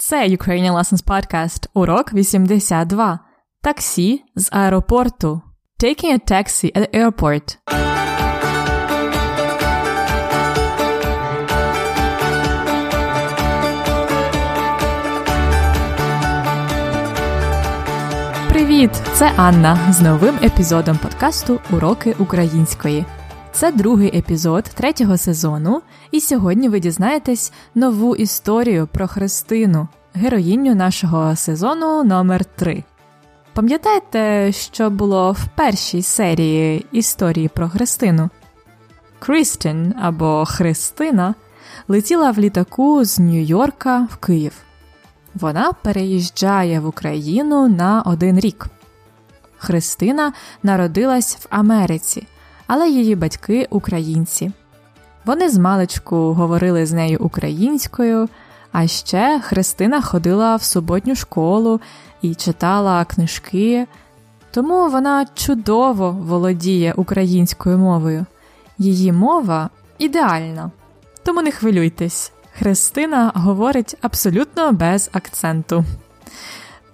Це Ukrainian Lessons Podcast, урок 82. Таксі з аеропорту. Taking a taxi at the airport. Привіт! Це Анна з новим епізодом подкасту Уроки української. Це другий епізод третього сезону, і сьогодні ви дізнаєтесь нову історію про Христину, героїню нашого сезону номер 3 Пам'ятаєте, що було в першій серії історії про Христину? Крістін або Христина летіла в літаку з Нью-Йорка в Київ. Вона переїжджає в Україну на один рік. Христина народилась в Америці, але її батьки українці. Вони з маличку говорили з нею українською, а ще Христина ходила в суботню школу і читала книжки, тому вона чудово володіє українською мовою. Її мова ідеальна. Тому не хвилюйтесь, Христина говорить абсолютно без акценту.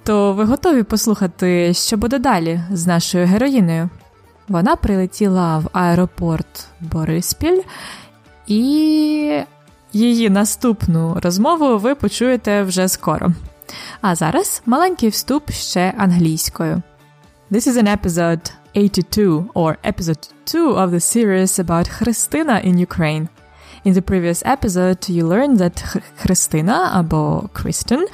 То ви готові послухати, що буде далі з нашою героїнею? Вона прилетіла в аеропорт Бориспіль, і її наступну розмову ви почуєте вже скоро. А зараз маленький вступ ще англійською. This is an episode 82 or episode 2 of the series about Христина in Ukraine. In the previous episode, you learned that Христина, або Kristen,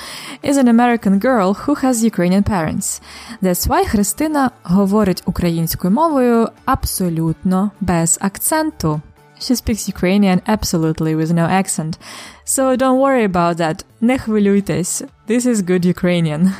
is an American girl who has Ukrainian parents. That's why Христина говорить українською мовою абсолютно без акценту. She speaks Ukrainian absolutely with no accent. So don't worry about that. Не хвилюйтесь. This is good Ukrainian.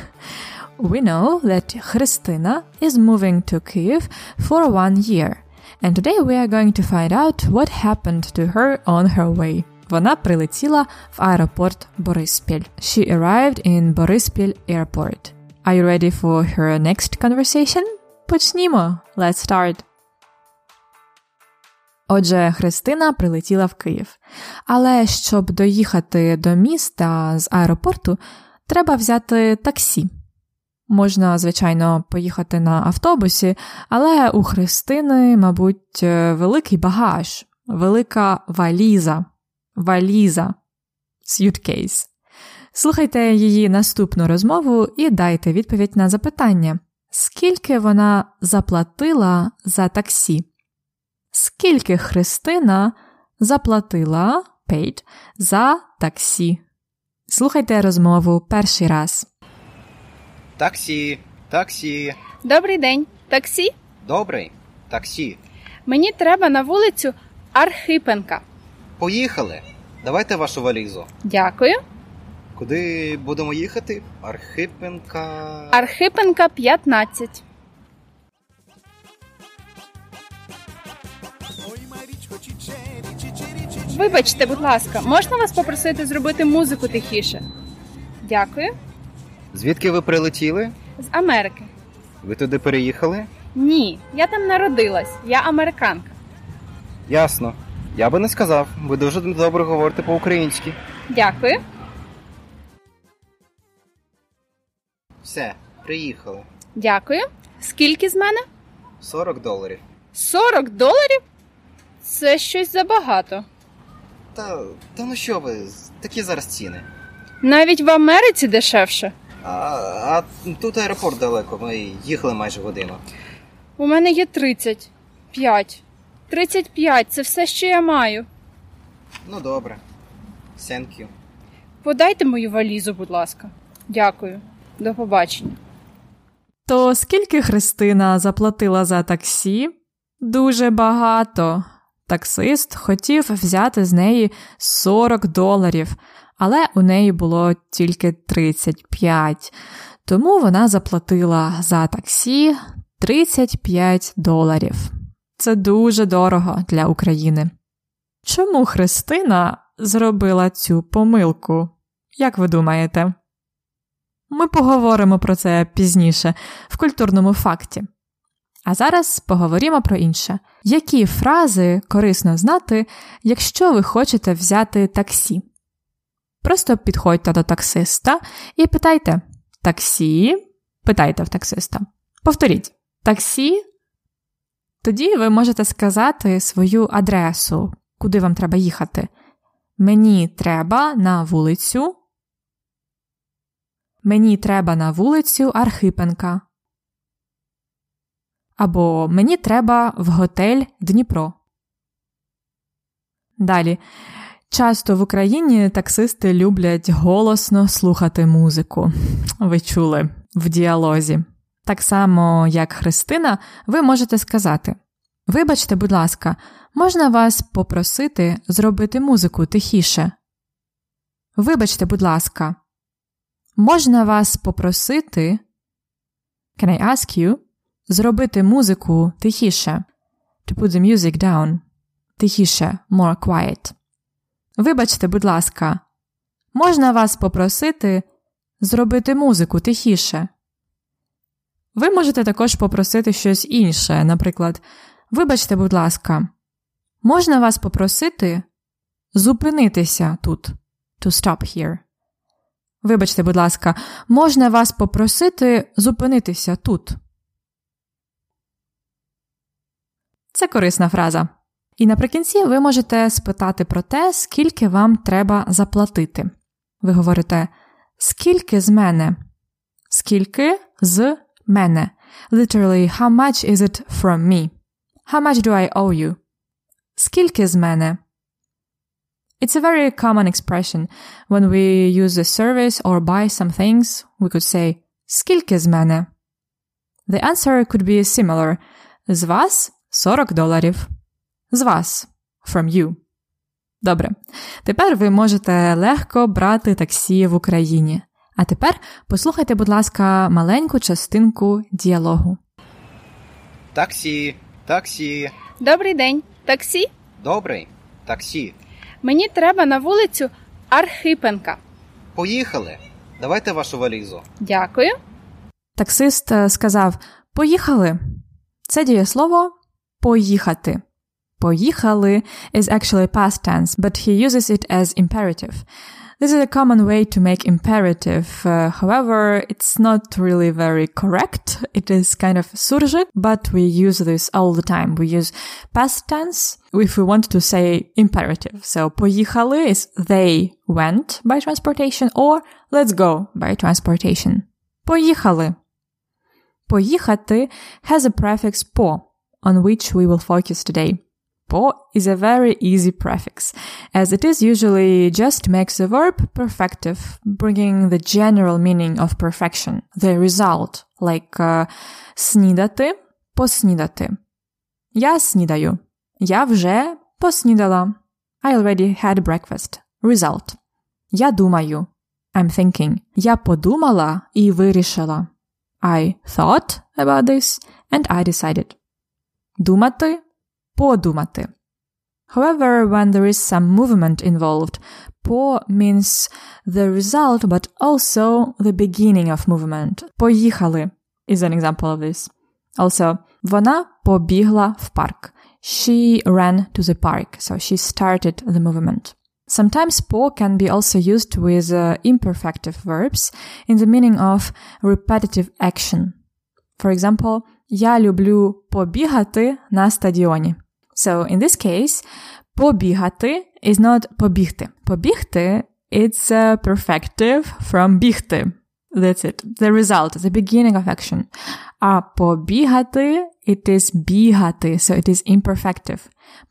We know that Христина is moving to Kyiv for one year. And today we are going to find out what happened to her on her way. Вона прилетіла в аеропорт Бориспіль. She arrived in Бориспіль Airport. Are you ready for her next conversation? Почнімо. Let's start. Отже, Христина прилетіла в Київ. Але щоб доїхати до міста з аеропорту, треба взяти таксі. Можна, звичайно, поїхати на автобусі, але у Христини, мабуть, великий багаж, велика валіза, валіза, suitcase. Слухайте її наступну розмову і дайте відповідь на запитання, скільки вона заплатила за таксі? Скільки Христина заплатила paid, за таксі? Слухайте розмову перший раз. Таксі, таксі. Добрий день. Таксі? Добрий. Таксі. Мені треба на вулицю Архипенка. Поїхали. Давайте вашу валізу. Дякую. Куди будемо їхати? Архипенка. Архипенка 15. Вибачте, будь ласка, можна вас попросити зробити музику тихіше? Дякую. Звідки ви прилетіли? З Америки. Ви туди переїхали? Ні, я там народилась. Я американка. Ясно. Я би не сказав. Ви дуже добре говорите по-українськи. Дякую. Все, приїхали. Дякую. Скільки з мене? 40 доларів. 40 доларів? Це щось забагато. Та, та ну що ви, такі зараз ціни. Навіть в Америці дешевше. А, а тут аеропорт далеко, ми їхали майже годину. У мене є 35. 35 це все, що я маю. Ну добре. Thank you. Подайте мою валізу, будь ласка. Дякую. До побачення. То скільки Христина заплатила за таксі? Дуже багато. Таксист хотів взяти з неї 40 доларів, але у неї було тільки 35, тому вона заплатила за таксі 35 доларів. Це дуже дорого для України. Чому Христина зробила цю помилку? Як ви думаєте? Ми поговоримо про це пізніше в культурному факті. А зараз поговоримо про інше. Які фрази корисно знати, якщо ви хочете взяти таксі? Просто підходьте до таксиста і питайте таксі, питайте в таксиста. Повторіть таксі. Тоді ви можете сказати свою адресу, куди вам треба їхати. Мені треба на вулицю. Мені треба на вулицю Архипенка. Або мені треба в готель Дніпро. Далі. Часто в Україні таксисти люблять голосно слухати музику. Ви чули в діалозі. Так само, як Христина, ви можете сказати: Вибачте, будь ласка, можна вас попросити зробити музику тихіше? Вибачте, будь ласка, можна вас попросити Can I ask you? Зробити музику тихіше. To put the music down. Тихіше, more quiet. Вибачте, будь ласка, можна вас попросити зробити музику тихіше. Ви можете також попросити щось інше, наприклад, вибачте, будь ласка, можна вас попросити зупинитися тут. To stop here. Вибачте, будь ласка, можна вас попросити зупинитися тут. Це корисна фраза. І наприкінці ви можете спитати про те, скільки вам треба заплатити. Ви говорите, скільки з мене? Скільки з мене? Literally, how much is it from me? How much do I owe you? Скільки з мене? It's a very common expression. When we use a service or buy some things, we could say скільки з мене? The answer could be similar. З вас 40 доларів. З вас. From you. Добре. Тепер ви можете легко брати таксі в Україні. А тепер послухайте, будь ласка, маленьку частинку діалогу. Таксі, таксі. Добрий день. Таксі? Добрий. Таксі. Мені треба на вулицю Архипенка. Поїхали. Давайте вашу валізу. Дякую. Таксист е, сказав Поїхали. Це дієслово поїхати. Поїхали is actually past tense, but he uses it as imperative. This is a common way to make imperative. Uh, however, it's not really very correct. It is kind of surjik, but we use this all the time. We use past tense if we want to say imperative. So поїхали is they went by transportation or let's go by transportation. Поїхали. Поїхати has a prefix по, on which we will focus today. Po is a very easy prefix, as it is usually just makes the verb perfective, bringing the general meaning of perfection, the result, like uh, снідати, поснідати. Я снідаю. Я вже поснідала. I already had breakfast. Result. Я думаю. I'm thinking. Я подумала і вирішила. I thought about this and I decided. Думати, подумати. However, when there is some movement involved, по means the result but also the beginning of movement. Поїхали is an example of this. Also, вона побігла в парк. She ran to the park, so she started the movement. Sometimes po can be also used with uh, imperfective verbs in the meaning of repetitive action. For example, я люблю побігати на стадіоні. So in this case, побігати is not побігти. Побігти it's a perfective from бігти. That's it. The result, the beginning of action. А побігати it is бігати, so it is imperfective.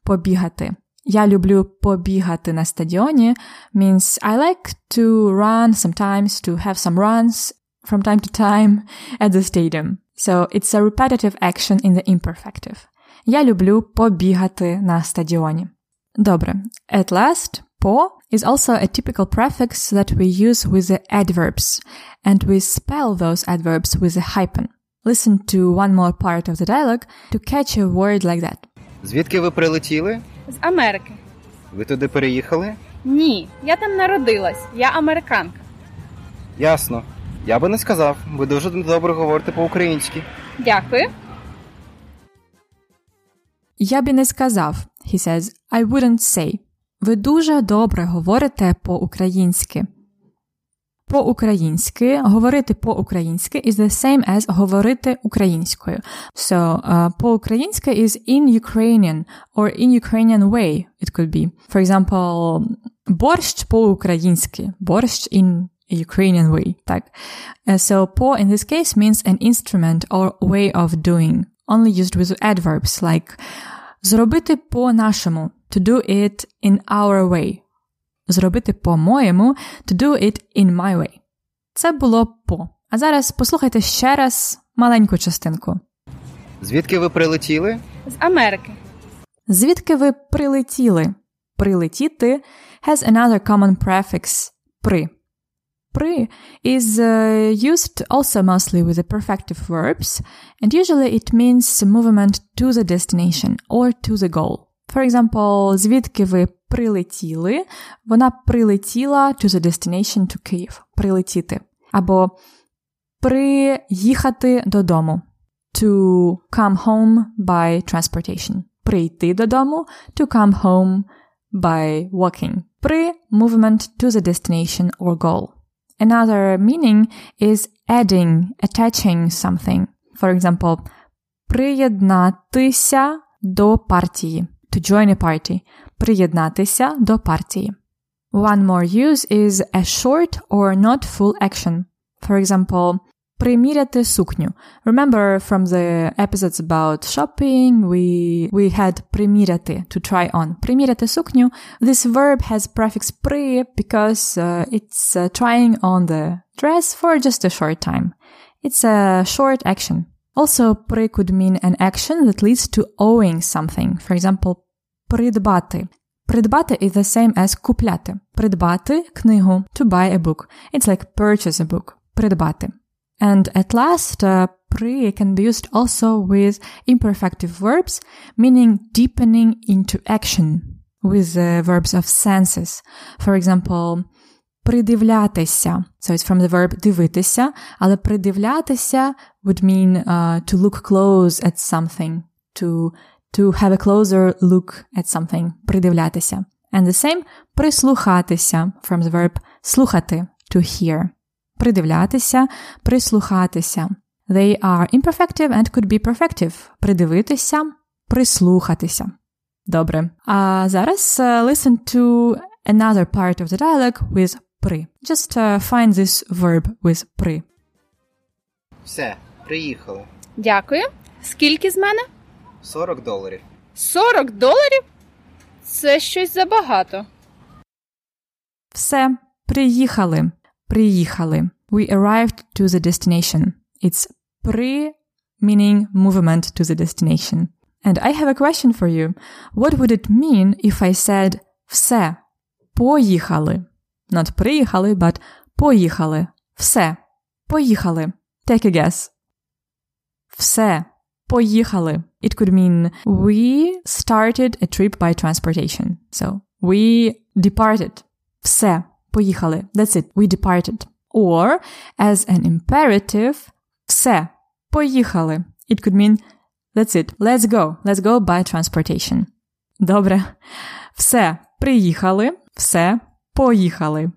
Побігати. Я люблю побігати на стадіоні means I like to run sometimes, to have some runs from time to time at the stadium. So it's a repetitive action in the imperfective. Я люблю побігати на стадіоні. Добре. At last, по is also a typical prefix that we use with the adverbs, and we spell those adverbs with a hyphen. Listen to one more part of the dialogue to catch a word like that. Звідки ви прилетіли? З Америки. Ви туди переїхали? Ні, я там народилась. Я американка. Ясно. Я би не сказав. Ви дуже добре говорите по-українськи. Дякую. Я б і не сказав, he says, I wouldn't say. Ви дуже добре говорите по-українськи. По-українськи говорити по-українськи is the same as говорити українською. So, uh, по-українськи is in Ukrainian or in Ukrainian way it could be. For example, борщ по-українськи. Борщ in Ukrainian way. Так. Uh, so, по in this case means an instrument or way of doing, only used with adverbs like зробити по-нашому, to do it in our way. Зробити по-моєму, to do it in my way. Це було по. А зараз послухайте ще раз маленьку частинку. Звідки ви прилетіли? З Америки. Звідки ви прилетіли? Прилетіти has another common prefix при. При is uh, used also mostly with the perfective verbs, and usually it means movement to the destination or to the goal. For example, звідки ви прилетіли? Вона прилетіла to the destination to Kyiv. Прилетіти. Або приїхати додому. To come home by transportation. Прийти додому. To come home by walking. При movement to the destination or goal. Another meaning is adding, attaching something. For example, приєднатися до партії. To join a party. Приєднатися до партії. One more use is a short or not full action. For example, приміряти сукню. Remember from the episodes about shopping, we, we had приміряти, to try on. Приміряти сукню. This verb has prefix при because uh, it's uh, trying on the dress for just a short time. It's a short action. Also, при could mean an action that leads to owing something. For example, придбати. Придбати is the same as купляти. Придбати книгу, to buy a book. It's like purchase a book. Придбати. And at last, uh, при can be used also with imperfective verbs, meaning deepening into action with the verbs of senses. For example, придивлятися. So it's from the verb дивитися, але придивлятися would mean uh, to look close at something, to, to have a closer look at something, придивлятися. And the same прислухатися from the verb слухати, to hear. Придивлятися, прислухатися. They are imperfective and could be perfective. Придивитися, прислухатися. Добре. А зараз uh, listen to another part of the dialogue with при. Just uh, find this verb with при. Все, приїхали. Дякую. Скільки з мене? 40 доларів. 40 доларів? Це щось забагато. Все, приїхали. Приїхали. We arrived to the destination. It's при meaning movement to the destination. And I have a question for you. What would it mean if I said все? Поїхали. Not приїхали, but поїхали. Все. Поїхали. Take a guess. Все. Поїхали. It could mean we started a trip by transportation. So, we departed. Все. Поїхали. That's it. We departed. Or, as an imperative, все. Поїхали. It could mean That's it. Let's go. Let's go by transportation. Добре. Все. Приїхали. Все. Поїхали.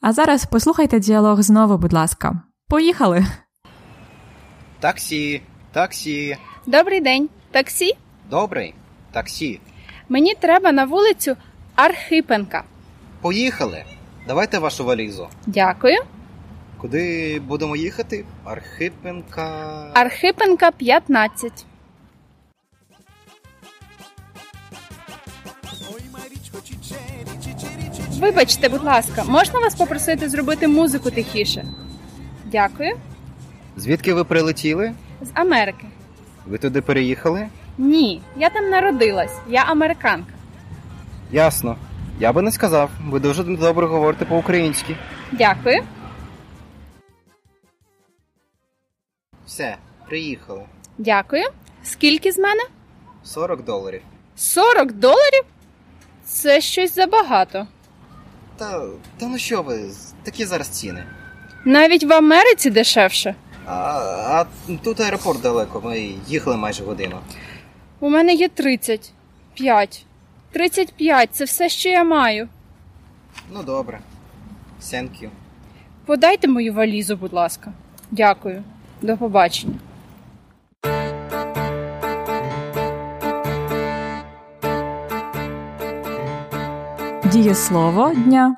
А зараз послухайте діалог знову, будь ласка. Поїхали. Таксі, таксі. Добрий день. Таксі? Добрий. Таксі. Мені треба на вулицю Архипенка. Поїхали. Давайте вашу валізу. Дякую. Куди будемо їхати? Архипенка. Архипенка 15. Вибачте, будь ласка, можна вас попросити зробити музику тихіше? Дякую. Звідки ви прилетіли? З Америки. Ви туди переїхали? Ні, я там народилась. Я американка. Ясно. Я би не сказав. Ви дуже добре говорите по-українськи. Дякую. Все, приїхали. Дякую. Скільки з мене? 40 доларів. 40 доларів? Це щось забагато. Та, та ну що ви, такі зараз ціни. Навіть в Америці дешевше. А, а тут аеропорт далеко, ми їхали майже годину. У мене є 30. 5. 35 це все, що я маю. Ну добре. Thank you. Подайте мою валізу, будь ласка. Дякую. До побачення. Дієслово дня.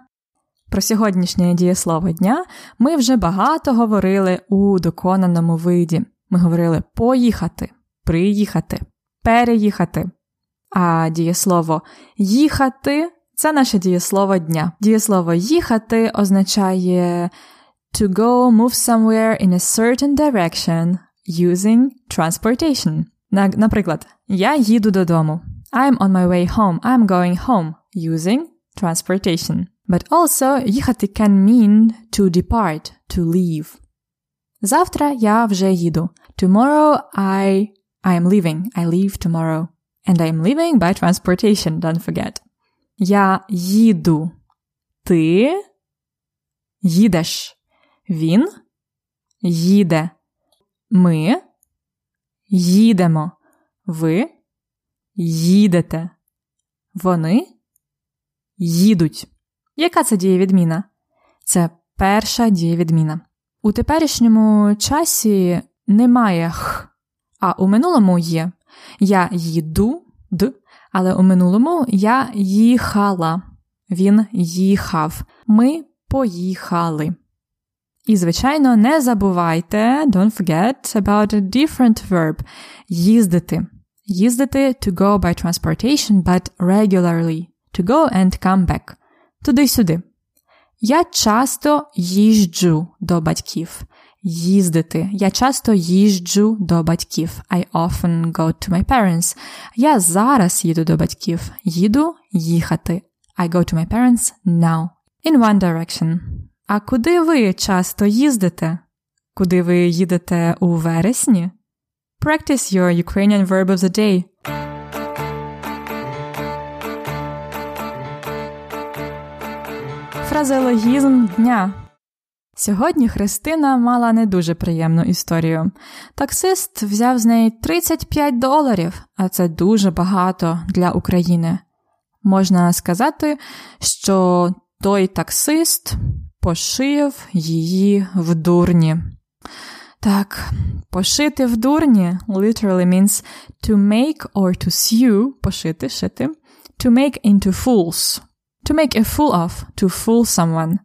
Про сьогоднішнє дієслово дня ми вже багато говорили у доконаному виді. Ми говорили поїхати, приїхати, переїхати. А дієслово їхати це наше дієслово дня. Дієслово їхати означає to go move somewhere in a certain direction using transportation. Наприклад, я їду додому. I'm on my way home. I'm going home using transportation. But also їхати can mean to depart, to leave. Завтра я вже їду. Tomorrow I I am leaving. I leave tomorrow. And I am leaving by transportation, don't forget. Я їду. Ти їдеш. Він їде. Ми їдемо. Ви їдете. Вони їдуть. Яка це дієвідміна? Це перша дієвідміна. У теперішньому часі немає х, а у минулому є. Я їду д, але у минулому я їхала. Він їхав. Ми поїхали. І, звичайно, не забувайте, don't forget about a different verb їздити. Їздити to go by transportation, but regularly. To go and come back. Туди-сюди. Я часто їжджу до батьків. Їздити. Я часто їжджу до батьків. I often go to my parents. Я зараз їду до батьків. Їду їхати. I go to my parents now. In one direction. А куди ви часто їздите? Куди ви їдете у вересні? Practice your Ukrainian verb of the day. Фразеологізм дня. Сьогодні Христина мала не дуже приємну історію. Таксист взяв з неї 35 доларів, а це дуже багато для України. Можна сказати, що той таксист пошив її в дурні. Так, пошити в дурні literally means to make or to sew, пошити, шити, to make into fools. To make a fool of, to fool someone.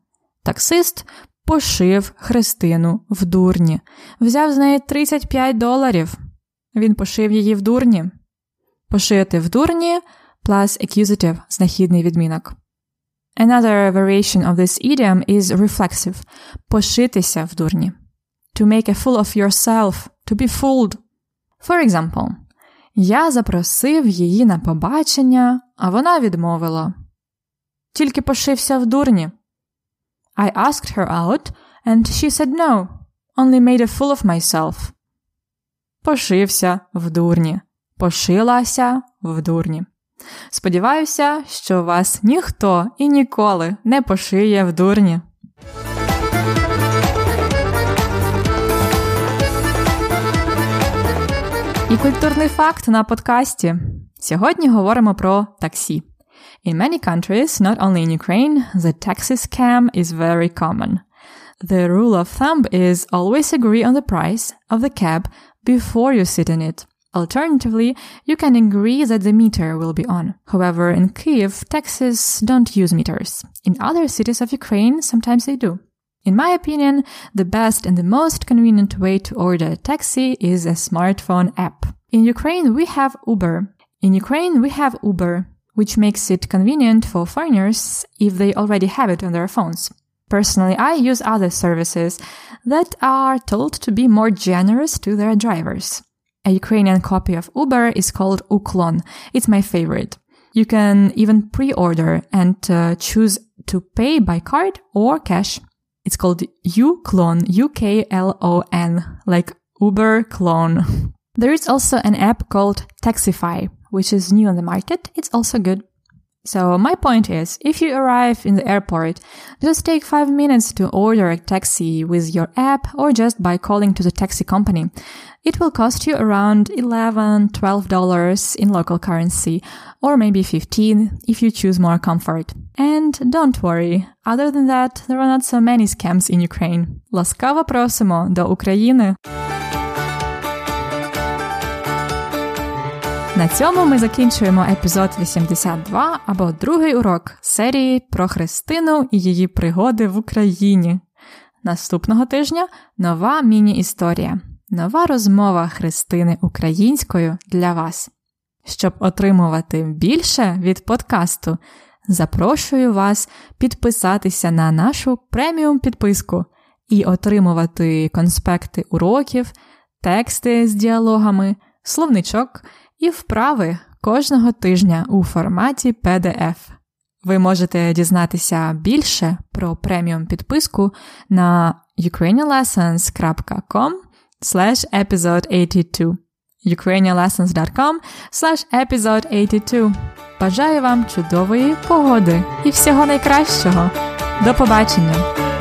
Таксист пошив Христину в дурні. Взяв з неї 35 доларів. Він пошив її в дурні. Пошити в дурні plus accusative – знахідний відмінок. Another variation of this idiom is reflexive – пошитися в дурні. To make a fool of yourself, to be fooled. For example, я запросив її на побачення, а вона відмовила. Тільки пошився в дурні. I asked her out, and she said no, only made a fool of myself. Пошився в дурні. Пошилася в дурні. Сподіваюся, що вас ніхто і ніколи не пошиє в дурні. І культурний факт на подкасті. Сьогодні говоримо про таксі. In many countries, not only in Ukraine, the taxi scam is very common. The rule of thumb is always agree on the price of the cab before you sit in it. Alternatively, you can agree that the meter will be on. However, in Kiev, taxis don't use meters. In other cities of Ukraine, sometimes they do. In my opinion, the best and the most convenient way to order a taxi is a smartphone app. In Ukraine, we have Uber. In Ukraine, we have Uber, which makes it convenient for foreigners if they already have it on their phones. Personally, I use other services that are told to be more generous to their drivers. A Ukrainian copy of Uber is called Uklon. It's my favorite. You can even pre-order and uh, choose to pay by card or cash. It's called Uklon, U-K-L-O-N, like Uber clone. There is also an app called Taxify, which is new on the market. It's also good. So my point is, if you arrive in the airport, just take five minutes to order a taxi with your app or just by calling to the taxi company. It will cost you around 11, 12 dollars in local currency or maybe 15 if you choose more comfort. And don't worry, other than that, there are not so many scams in Ukraine. Ласкаво просимо до України! На цьому ми закінчуємо епізод 82 або другий урок серії про Христину і її пригоди в Україні. Наступного тижня нова міні-історія, нова розмова Христини українською для вас. Щоб отримувати більше від подкасту, запрошую вас підписатися на нашу преміум підписку і отримувати конспекти уроків, тексти з діалогами, словничок і вправи кожного тижня у форматі PDF. Ви можете дізнатися більше про преміум підписку на ukrainianlessons.com episode 82 ukrainianlessons.com episode 82 Бажаю вам чудової погоди і всього найкращого. До побачення!